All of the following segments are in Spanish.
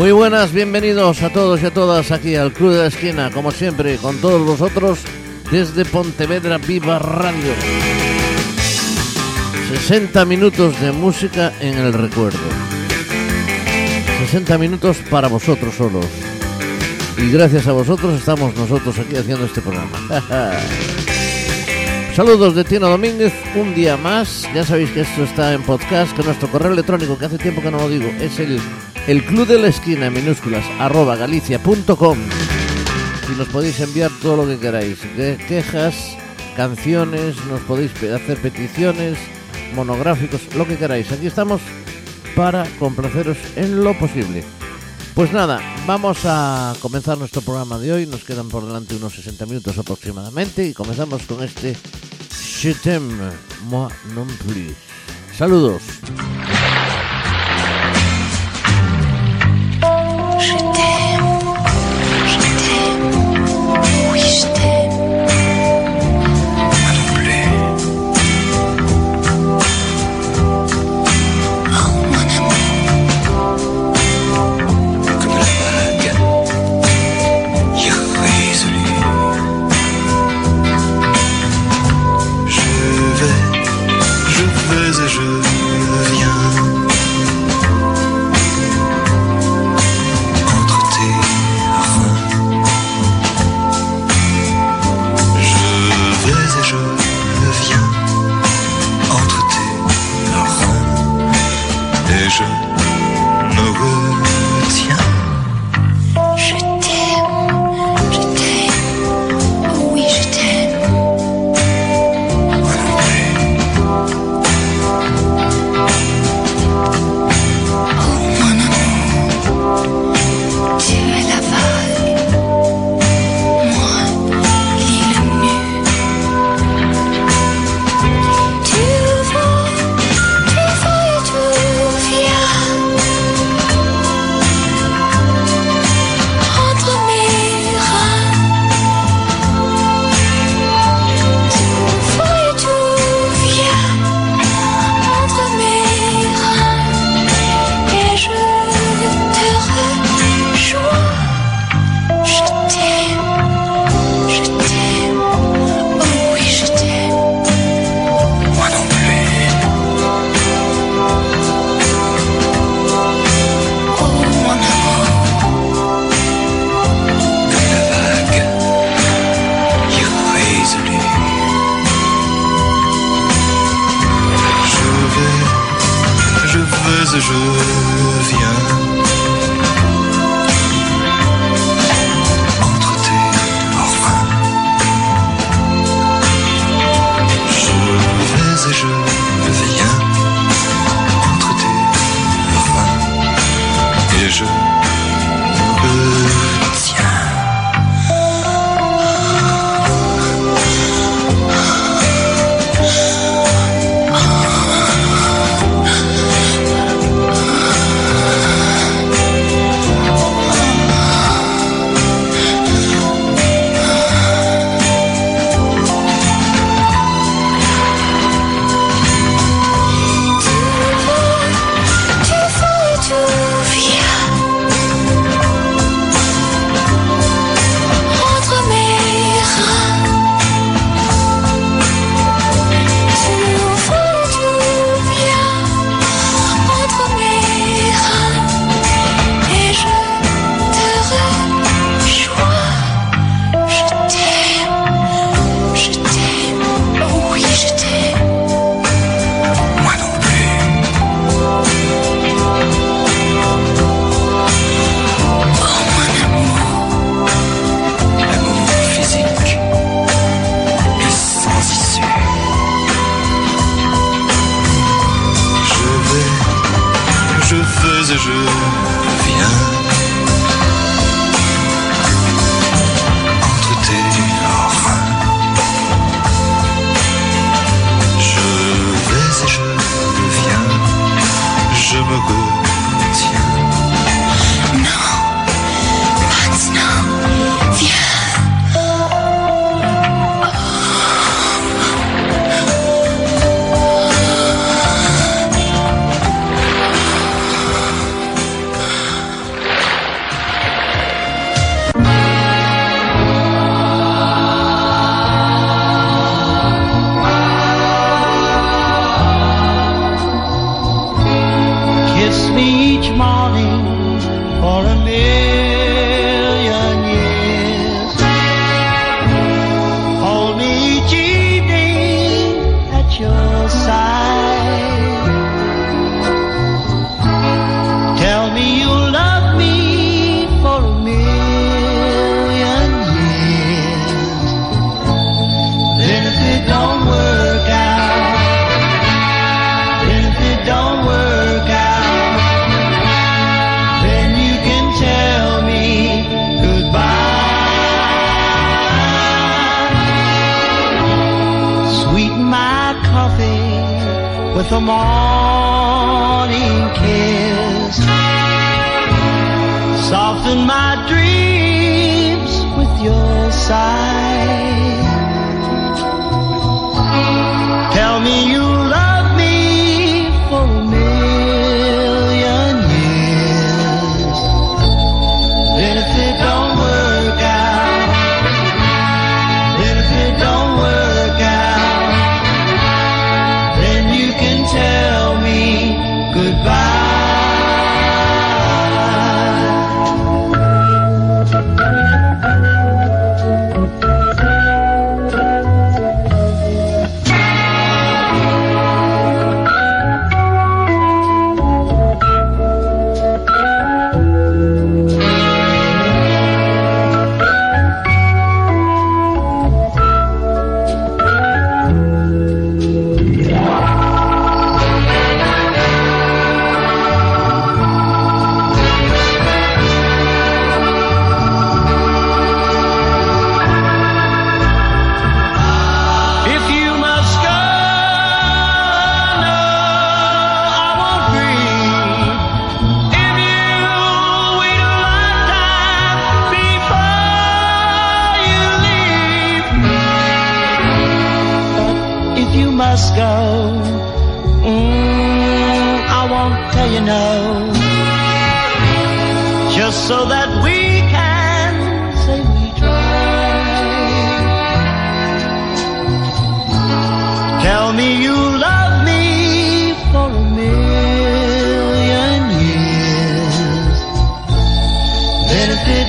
Muy buenas, bienvenidos a todos y a todas aquí al Club de la Esquina, como siempre, con todos vosotros desde Pontevedra Viva Radio. 60 minutos de música en el recuerdo. 60 minutos para vosotros solos. Y gracias a vosotros estamos nosotros aquí haciendo este programa. Saludos de Tino Domínguez, un día más. Ya sabéis que esto está en podcast, que nuestro correo electrónico, que hace tiempo que no lo digo, es el, el club de la esquina minúsculas, arroba galicia.com. Y nos podéis enviar todo lo que queráis, de quejas, canciones, nos podéis hacer peticiones, monográficos, lo que queráis. Aquí estamos para complaceros en lo posible. Pues nada, vamos a comenzar nuestro programa de hoy. Nos quedan por delante unos 60 minutos aproximadamente y comenzamos con este Je t'aime, moi non. Saludos. With a morning kiss. Soften my dreams with your sigh. Tell me you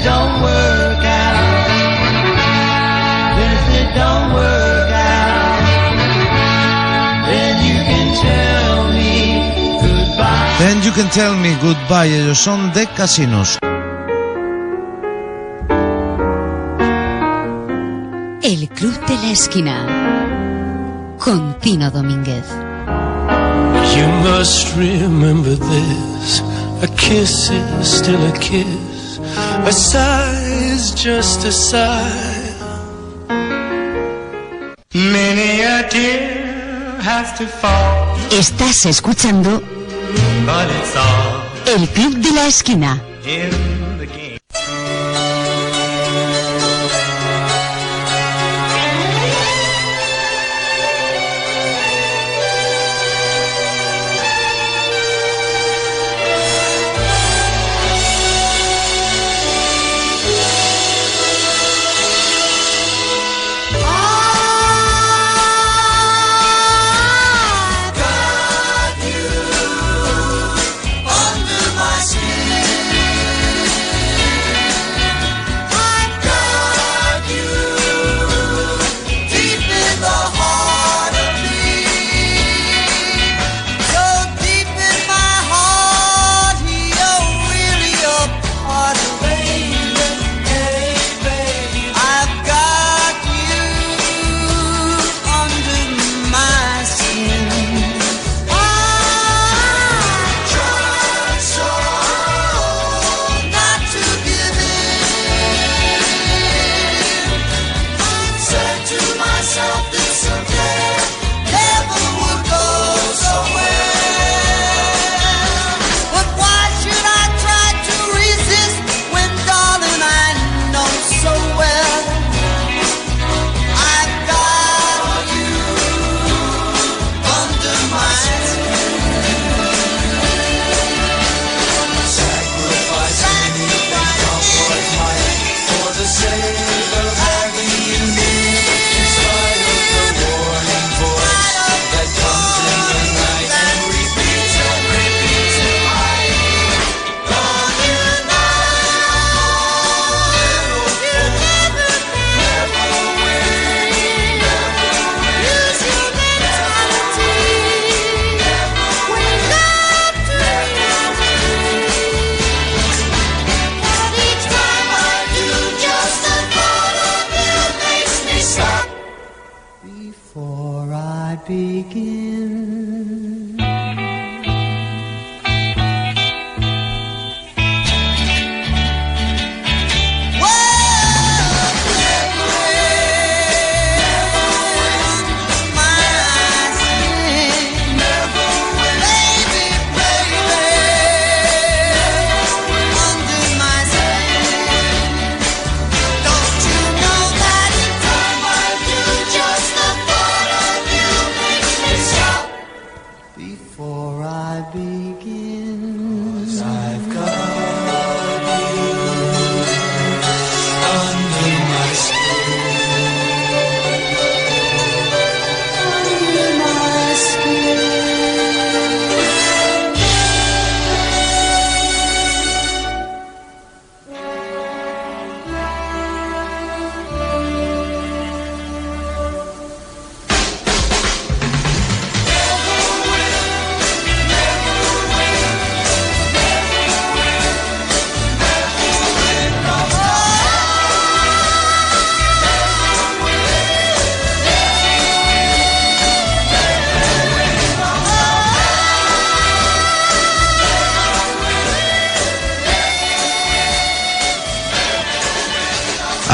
don't work out, then if it don't work out, then you can tell me goodbye. Then you can tell me goodbye. Ellos son de casinos. El Club de la Esquina. Con Tino Domínguez. You must remember this. A kiss is still a kiss. A sigh is just a sigh. Many a tear has to fall, Estás escuchando but it's all El Club de la Esquina.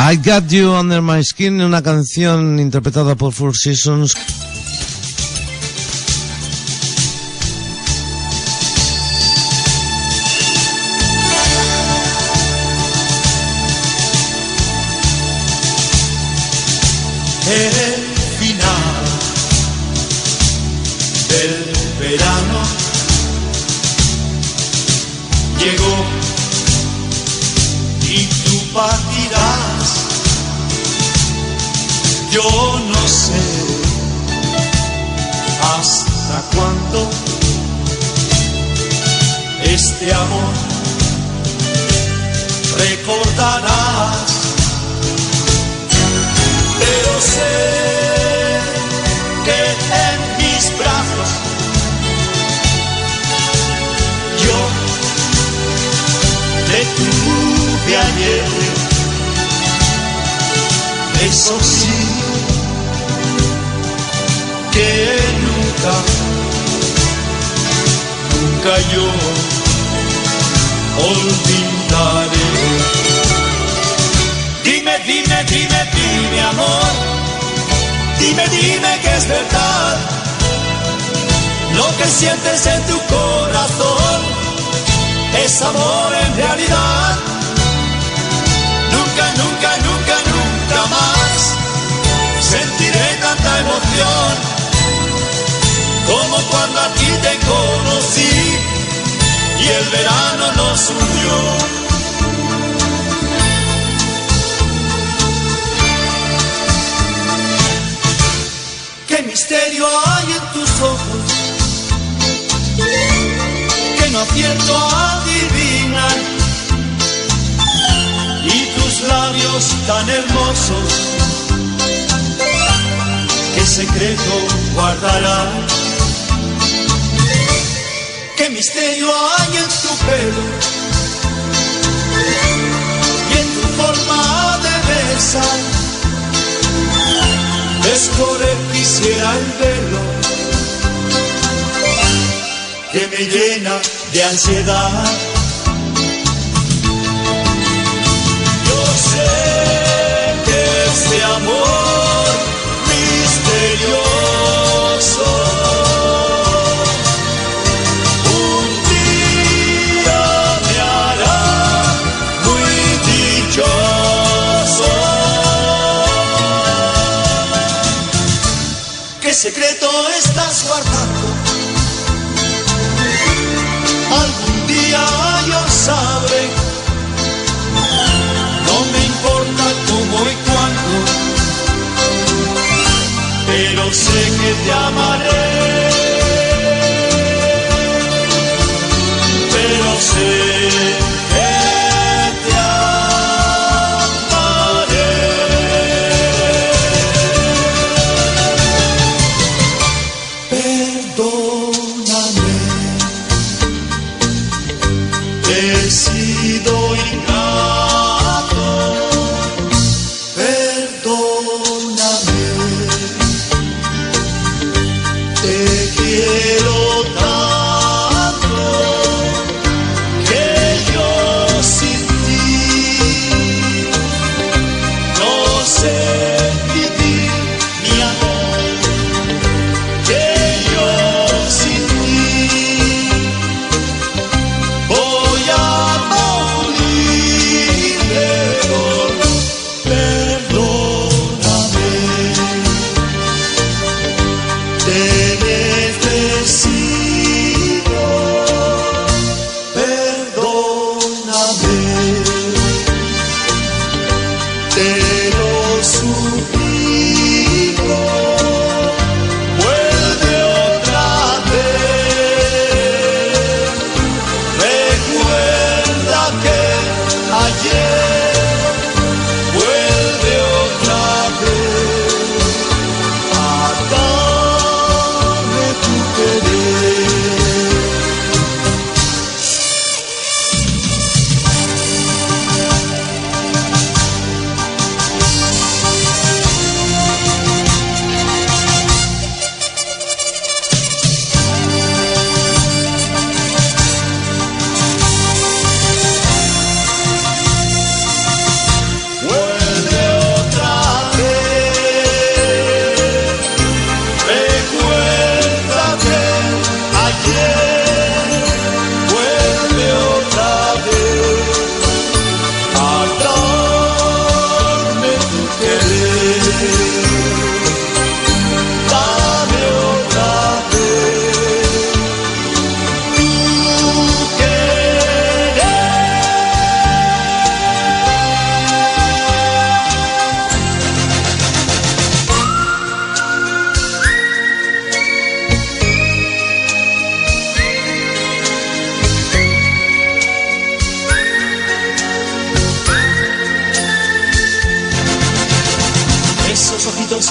I Got You Under My Skin, una canción interpretada por Four Seasons. Recordarás pero sé que en mis brazos yo te tuve ayer. Eso sí, que nunca, nunca yo olvidaré. Dime, dime, dime, dime, amor. Dime, dime que es verdad. Lo que sientes en tu corazón es amor en realidad. Nunca, nunca, nunca, nunca más sentiré tanta emoción como cuando a ti te conocí y el verano nos unió. ¿Qué misterio hay en tus ojos que no acierto a adivinar? Y tus labios tan hermosos, ¿qué secreto guardarán? ¿Qué misterio hay en tu pelo y en tu forma de besar? Descorrer quisiera el velo que me llena de ansiedad. Yo sé que este amor que te amaré.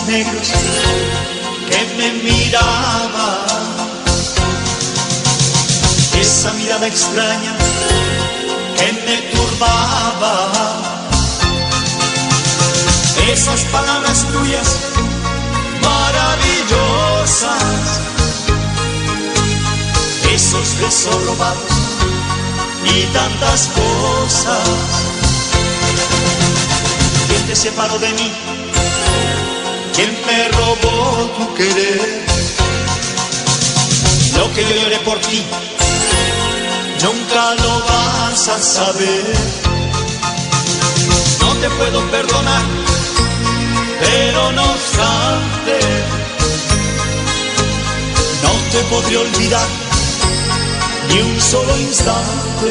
Negros que me miraba. Esa mirada extraña que me turbaba. Esas palabras tuyas maravillosas. Esos besos robados y tantas cosas. ¿Quién te separó de mí? ¿Quién me robó tu querer? Lo que yo lloré por ti, nunca lo vas a saber. No te puedo perdonar, pero no obstante, no te podré olvidar ni un solo instante.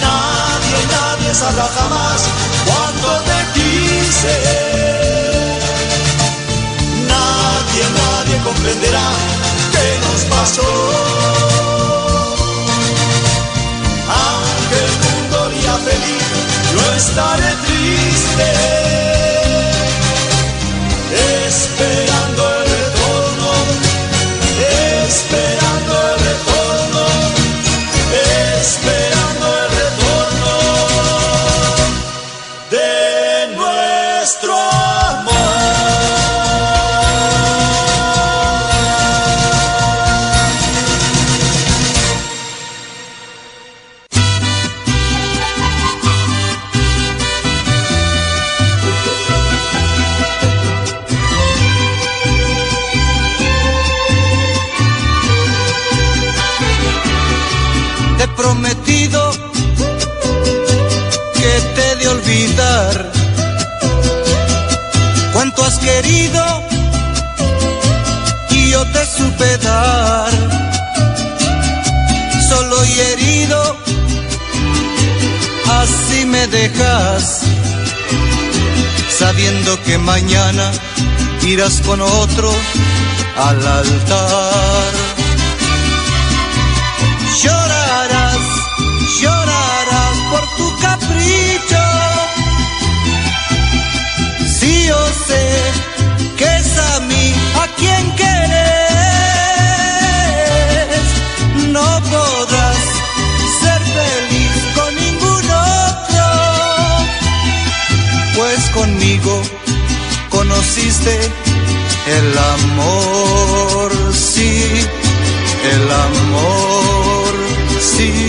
Nadie, nadie sabrá jamás cuánto te Nadie, nadie comprenderá qué nos pasó. Aunque el mundo ría feliz, yo estaré triste. Esperando prometido que te de olvidar cuánto has querido y yo te supe dar. Solo y herido, así me dejas, sabiendo que mañana irás con otro al altar. Llorarás, Si yo sé que es a mí a quien querés, no podrás ser feliz con ningún otro, pues conmigo conociste el amor, sí, el amor, sí,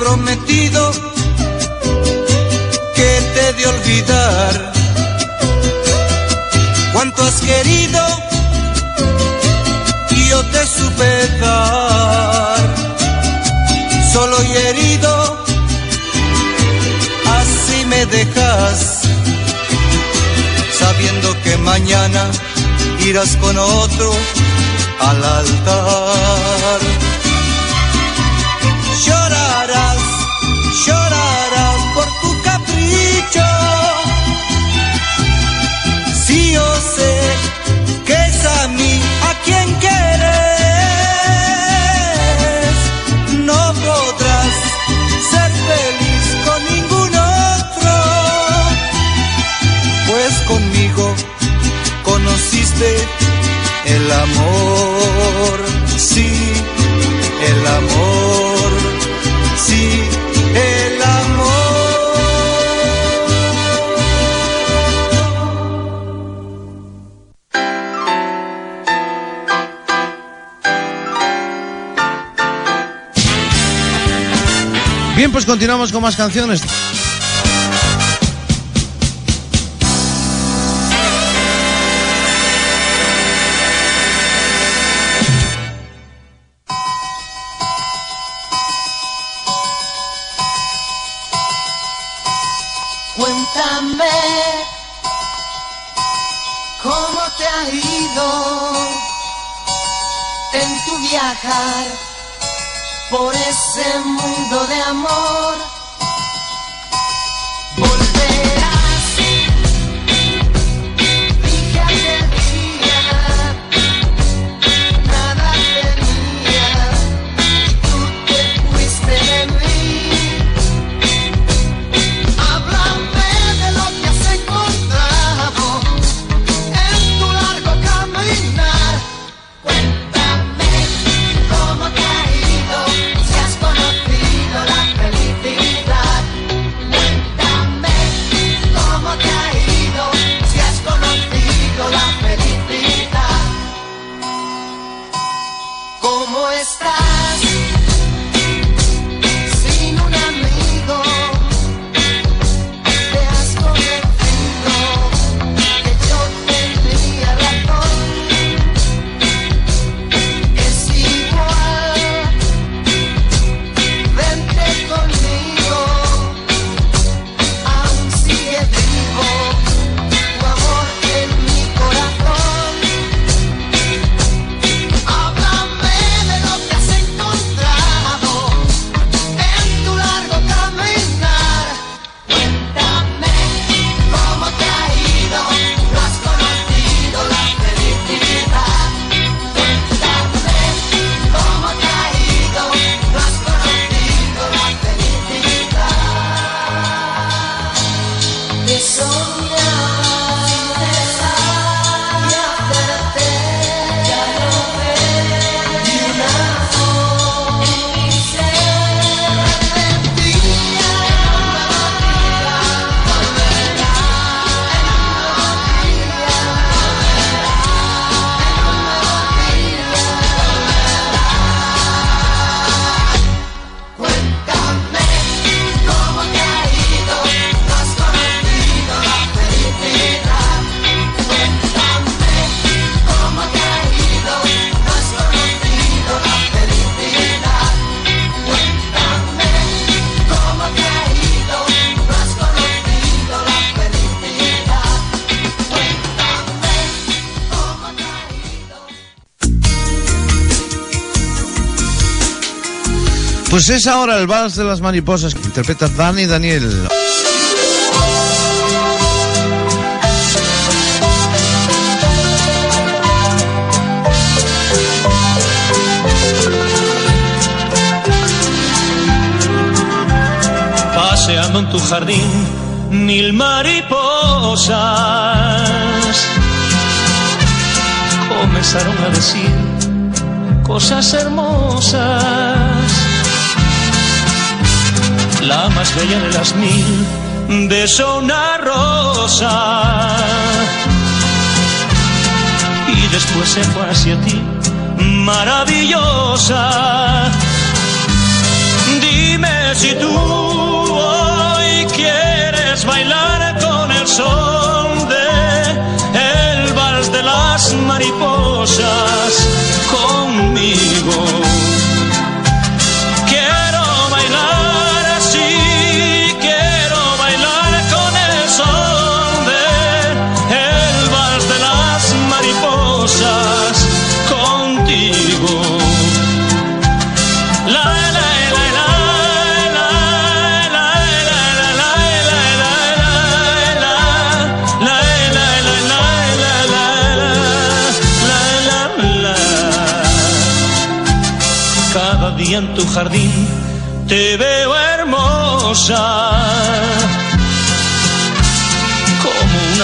prometido que te de olvidar. Cuánto has querido yo te supe dar solo y herido así me dejas sabiendo que mañana irás con otro al altar continuamos con más canciones. Cuéntame cómo te ha ido en tu viajar por ese mundo de amor. Pues es ahora el vals de las mariposas que interpreta Dani Daniel. Paseando en tu jardín, mil mariposas comenzaron a decir cosas hermosas la más bella de las mil, de una rosa. Y después se fue hacia ti, maravillosa. Dime si tú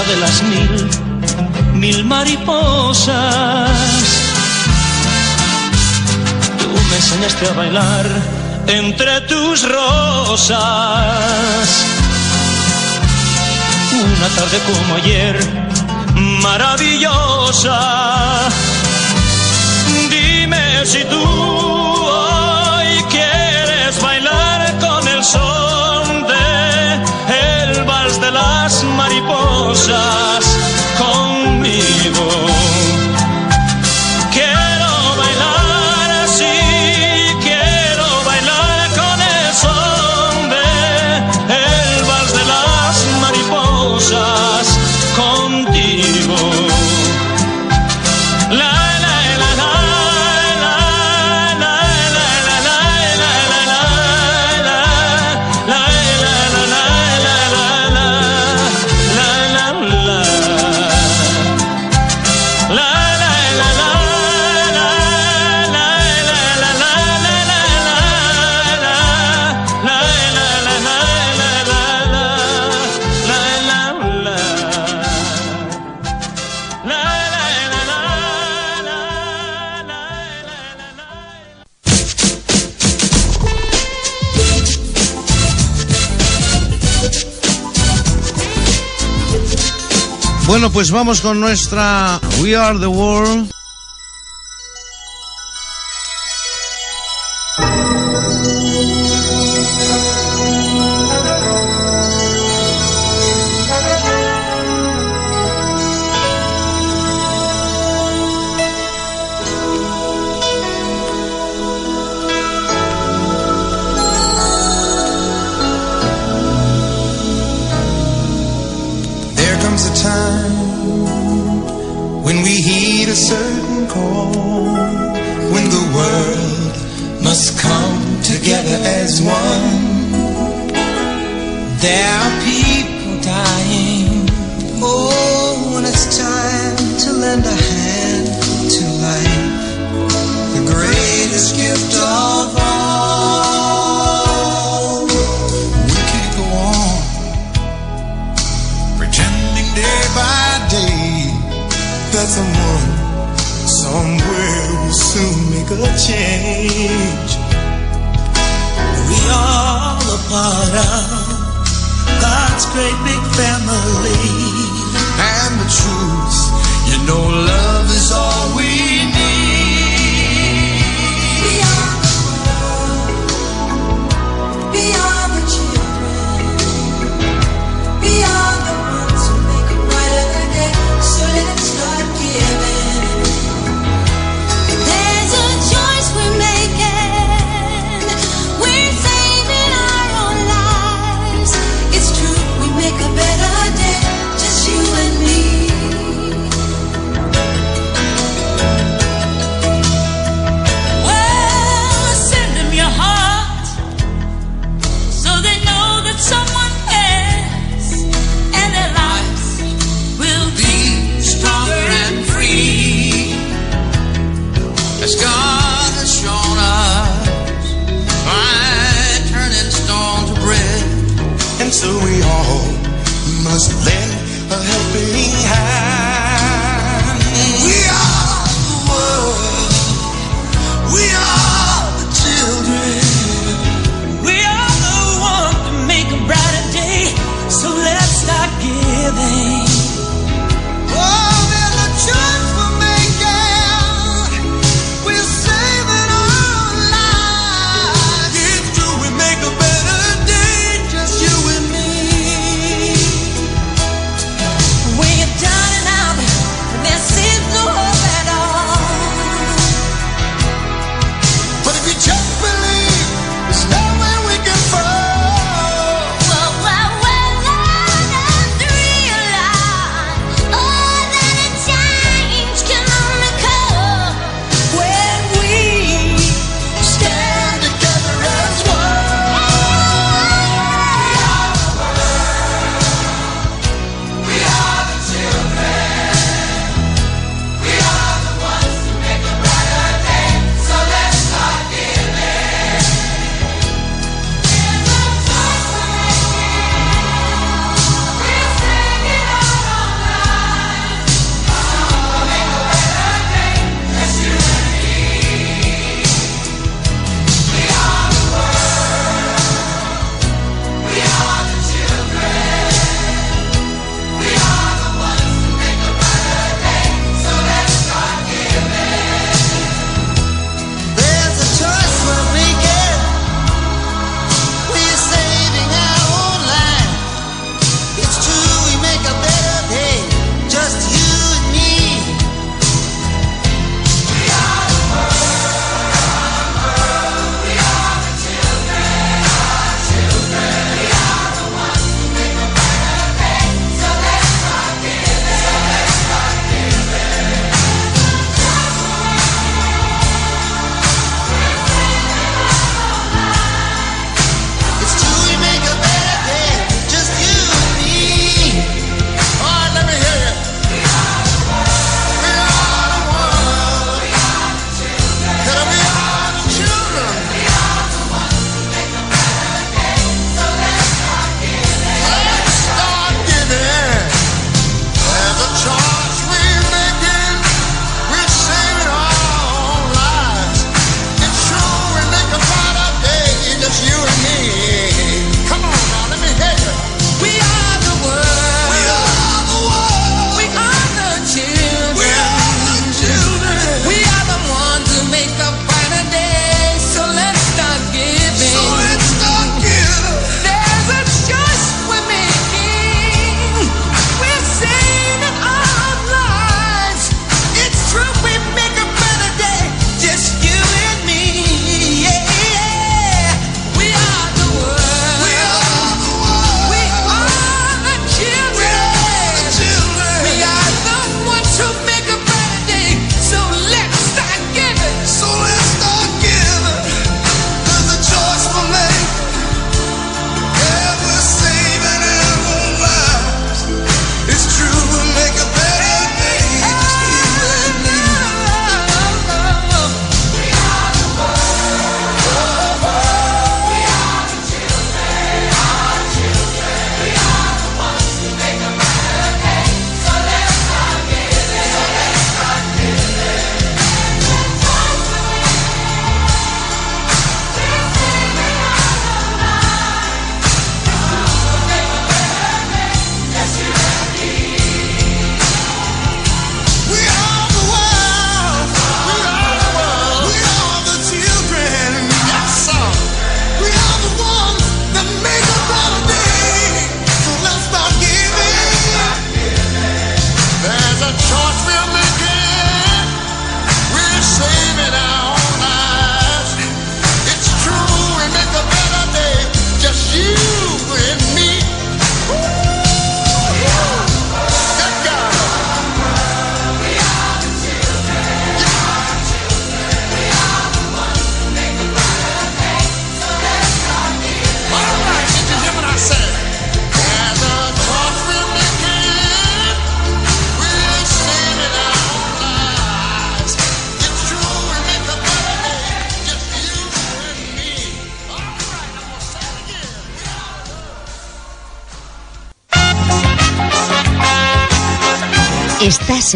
de las mil, mil mariposas. Tú me enseñaste a bailar entre tus rosas. Una tarde como ayer, maravillosa. Dime si tú cosa pues vamos con nuestra We Are the World.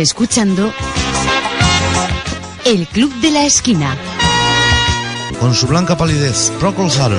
escuchando El Club de la Esquina. Con su blanca palidez, Procol Harum.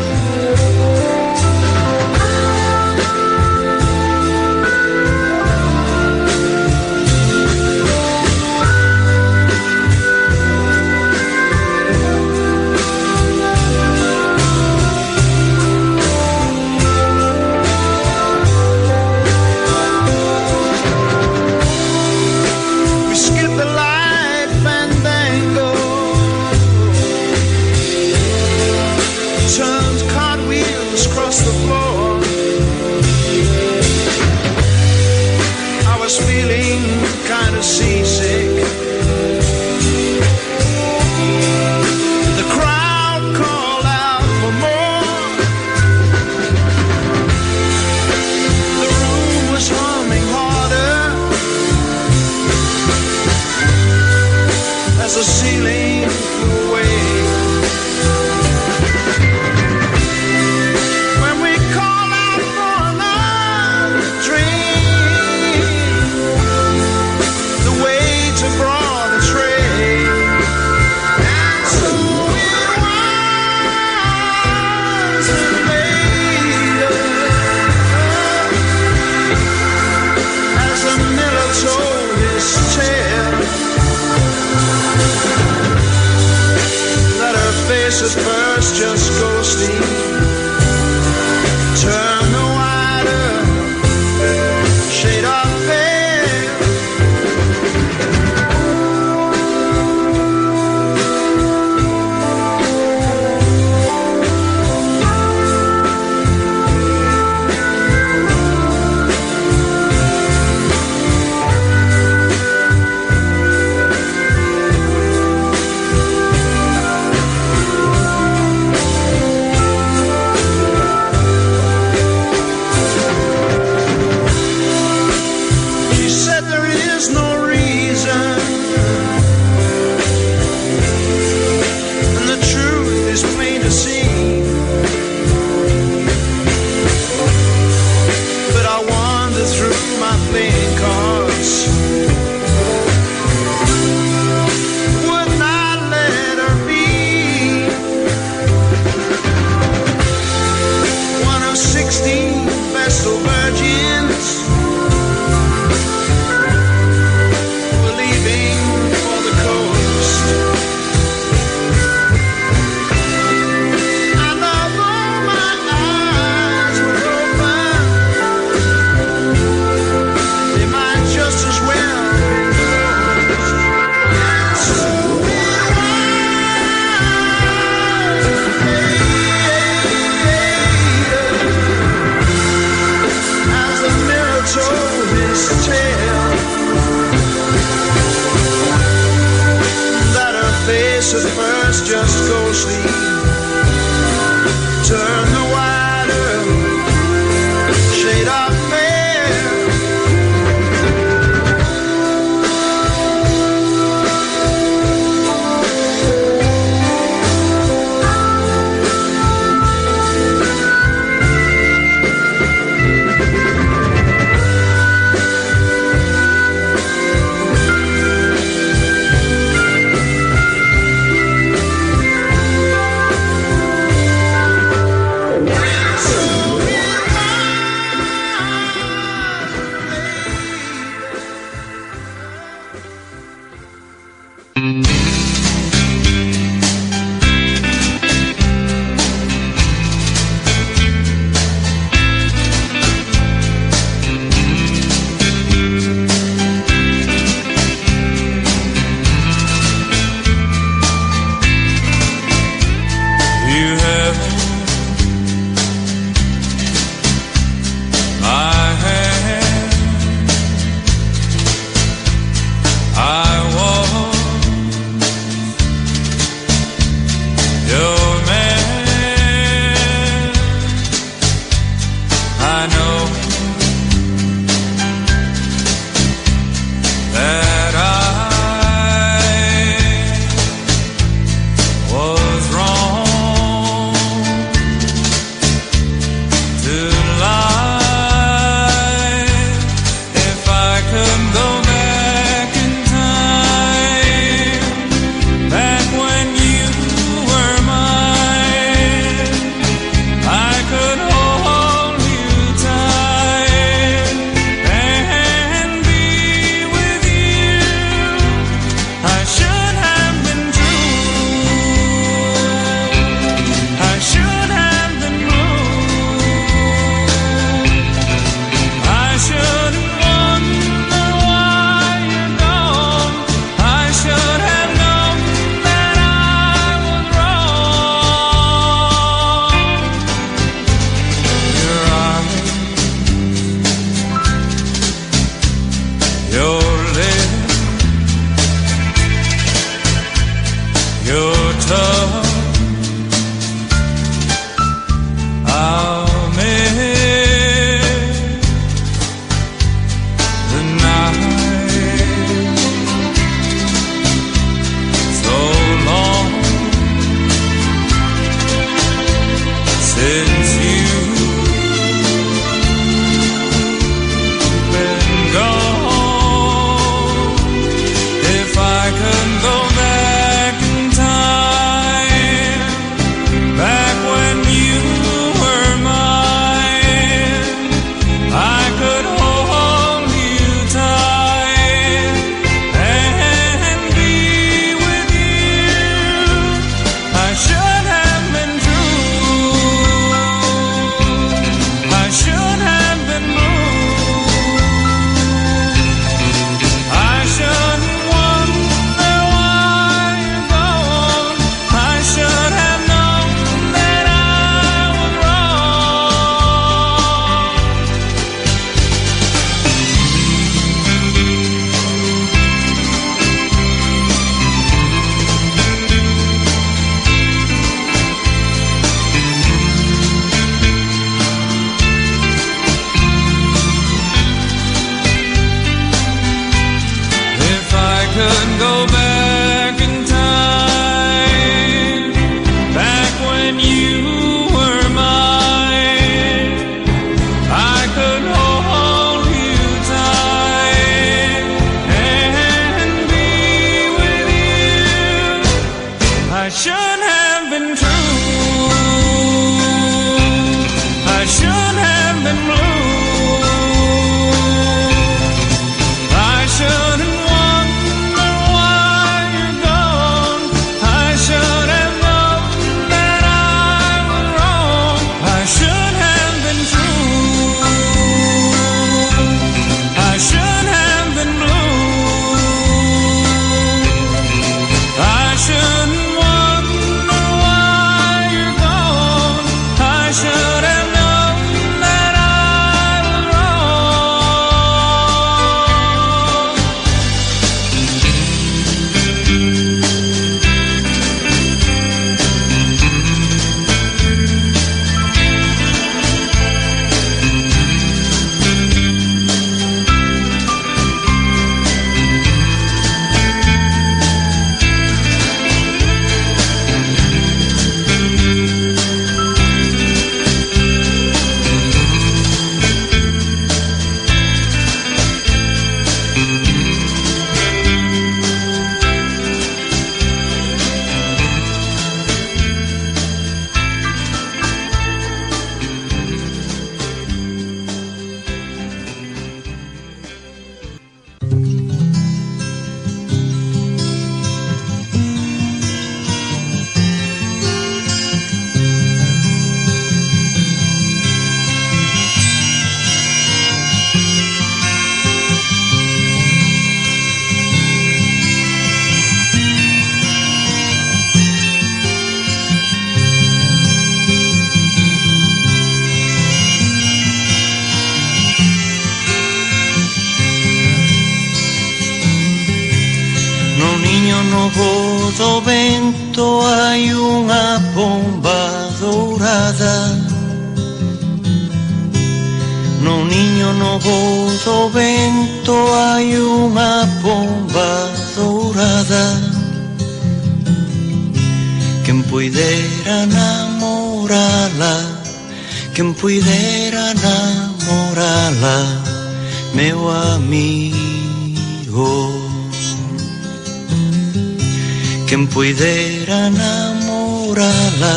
pudiera enamorarla,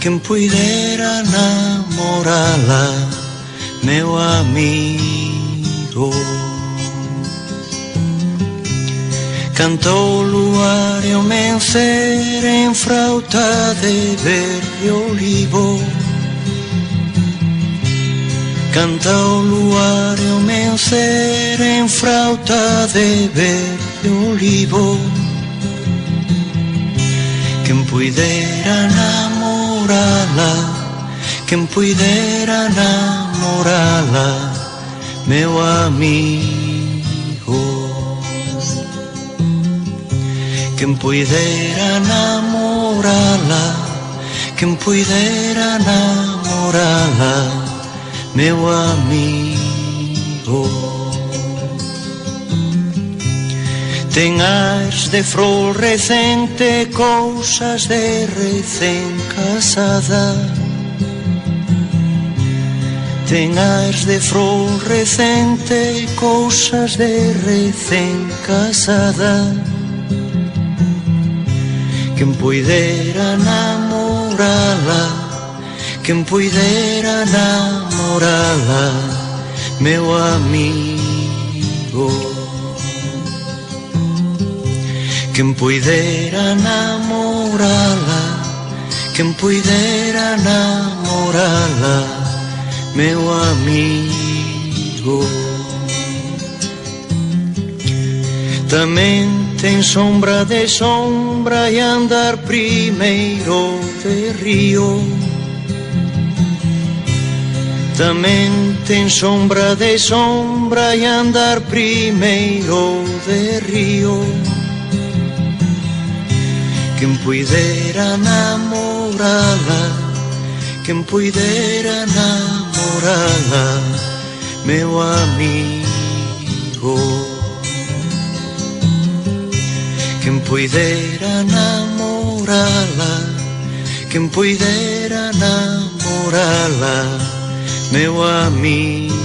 quien pudiera enamorarla, meu amigo. Cantou luar e o mencer em frauta de verde olivo. Canta o luar e o mencer em frauta de verde olivo. pudiera enamorarla, quien pudiera enamorarla, meu amigo. Quien pudiera enamorarla, quien pudiera enamorarla, meu amigo. Ten ars de frol recente, cousas de recén casada. Ten ars de frol recente, cousas de recén casada. Quen poidera namorala, quen poidera namorala, meu amigo. Quen poidera namorala Quen poidera namorala Meu amigo. Tamén ten sombra de sombra E andar primeiro de río. Tamén ten sombra de sombra e andar primeiro de río. Quen puidera namorala Quen puidera namorala Meu amigo. Quen puidera namorala Quen puidera namorala Meu amigo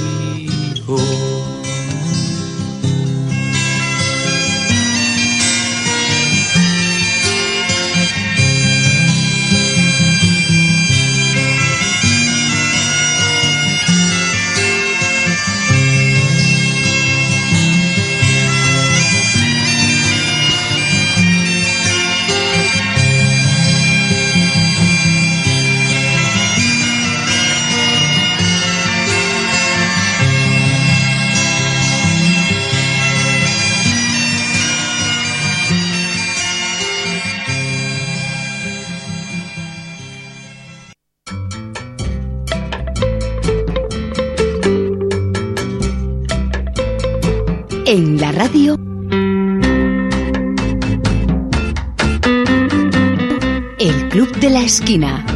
El Club de la Esquina.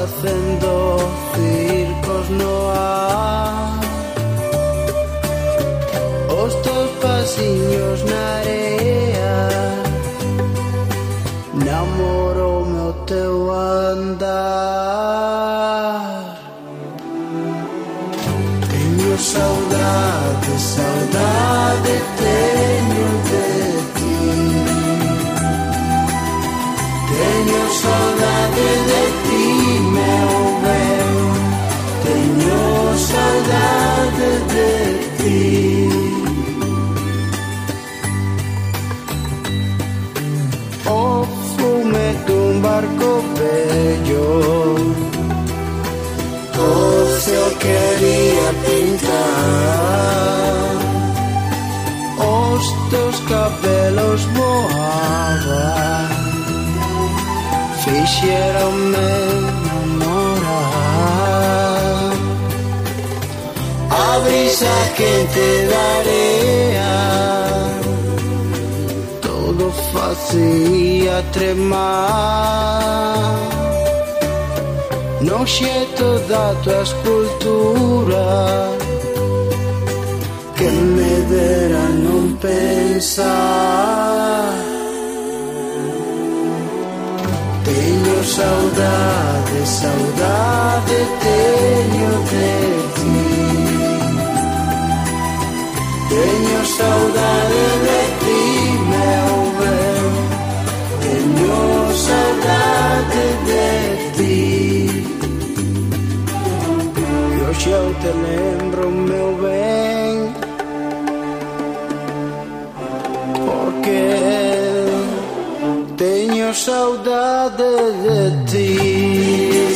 facendo circos no ar Os teus pasiños na areia quisiera me enamorar. A brisa que te darea todo facía tremar. Noche da tua escultura que me verán non pensar. Teño saudade, saudade teño de ti. Teño saudade de ti, meu ben Teño saudade de ti. E hoxe eu te lembro, meu ben saudade de ti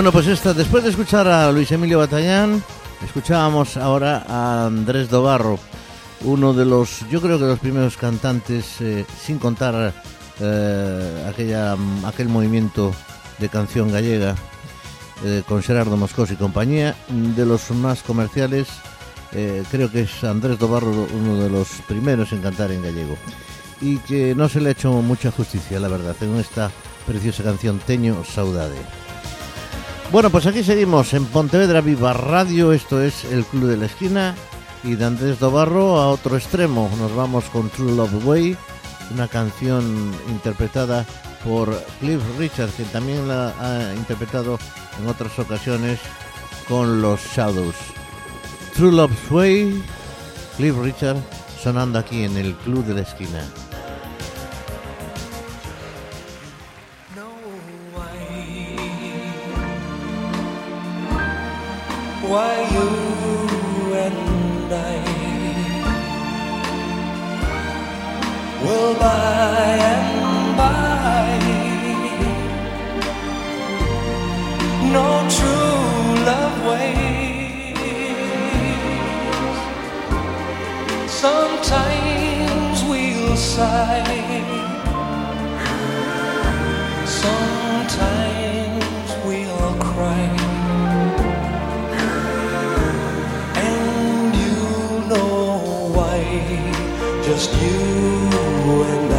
Bueno, pues esta, después de escuchar a Luis Emilio Batallán, escuchábamos ahora a Andrés Dobarro, uno de los, yo creo que los primeros cantantes, eh, sin contar eh, aquella, aquel movimiento de canción gallega eh, con Gerardo Moscos y compañía, de los más comerciales, creo que es Andrés Dobarro uno de los primeros en cantar en gallego y que no se le ha hecho mucha justicia, la verdad, en esta preciosa canción Teño Saudade. Bueno, pues aquí seguimos en Pontevedra Viva Radio, esto es el Club de la Esquina y de Andrés Dobarro a otro extremo. Nos vamos con True Love Way, una canción interpretada por Cliff Richard, que también la ha interpretado en otras ocasiones con los Shadows. True Love Way, Cliff Richard sonando aquí en el Club de la Esquina. Why you and I will by and by no true love ways. Sometimes we'll sigh, sometimes Just you and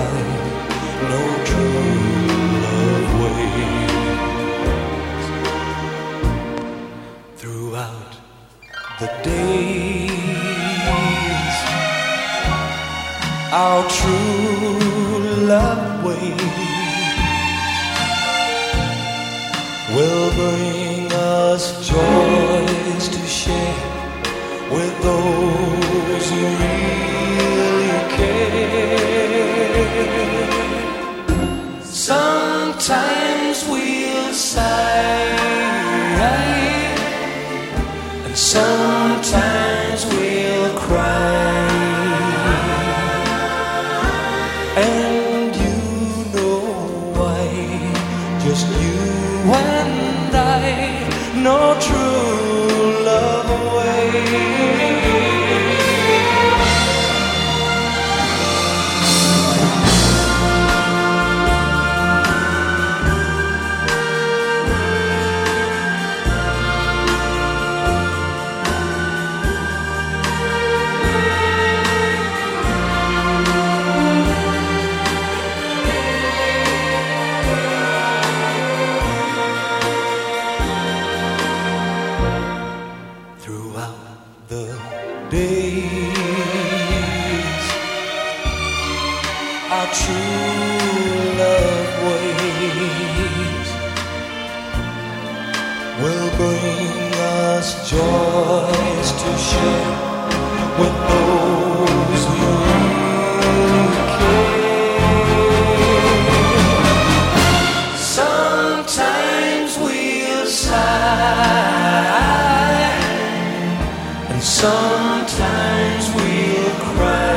and sometimes we'll cry.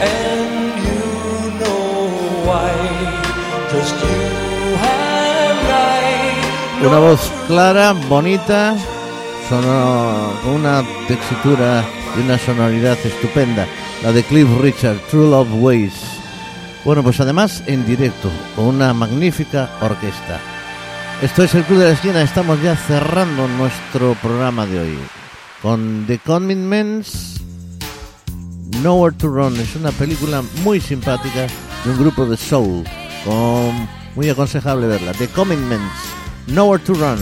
And you know why, just you and I. Una voz clara, bonita, sono- con una textura y una sonoridad estupenda, la de Cliff Richard, True Love Ways. Bueno, pues además en directo, con una magnífica orquesta. Esto es el Club de la Esquina, estamos ya cerrando nuestro programa de hoy con The Commitments Nowhere to Run. Es una película muy simpática de un grupo de soul, muy aconsejable verla. The Commitments Nowhere to Run.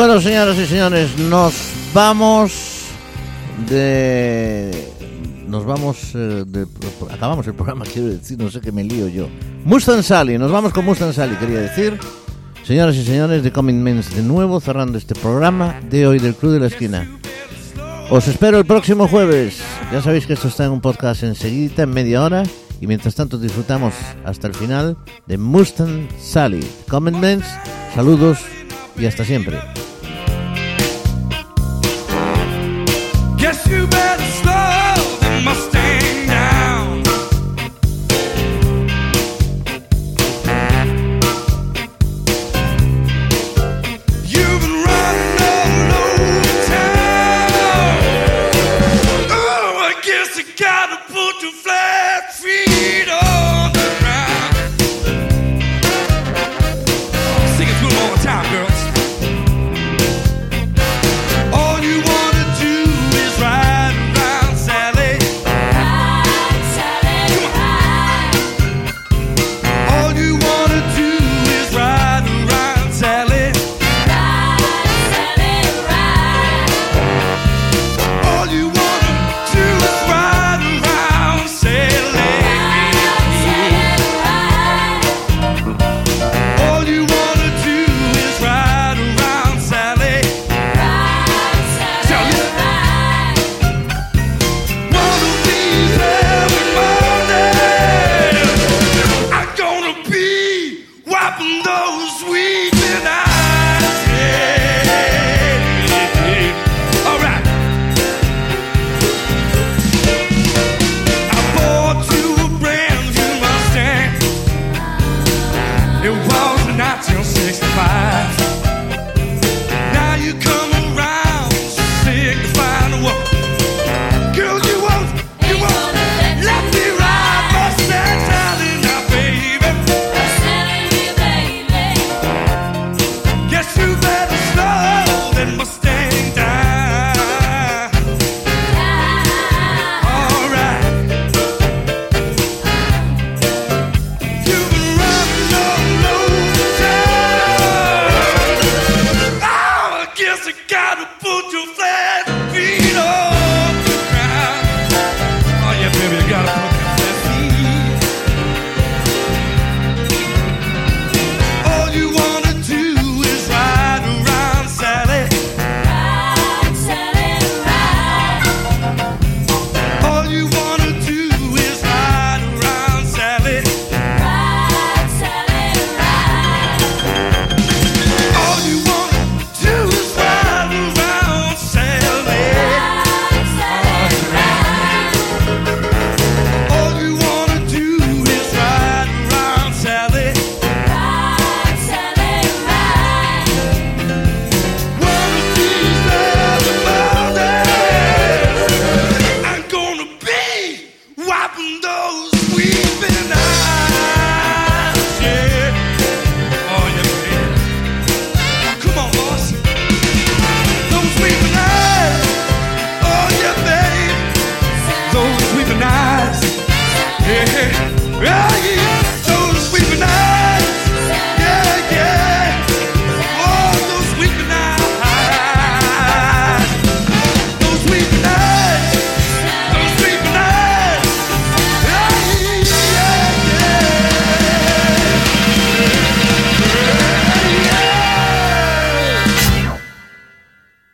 Bueno, señoras y señores, nos vamos de. Nos vamos eh, de. Acabamos el programa, quiero decir, no sé qué me lío yo. Mustang Sally, nos vamos con Mustang Sally, quería decir. Señoras y señores, de Coming Men's de nuevo, cerrando este programa de hoy del Club de la Esquina. Os espero el próximo jueves. Ya sabéis que esto está en un podcast enseguida, en media hora. Y mientras tanto disfrutamos hasta el final de Mustang Sally. Commitments, saludos y hasta siempre.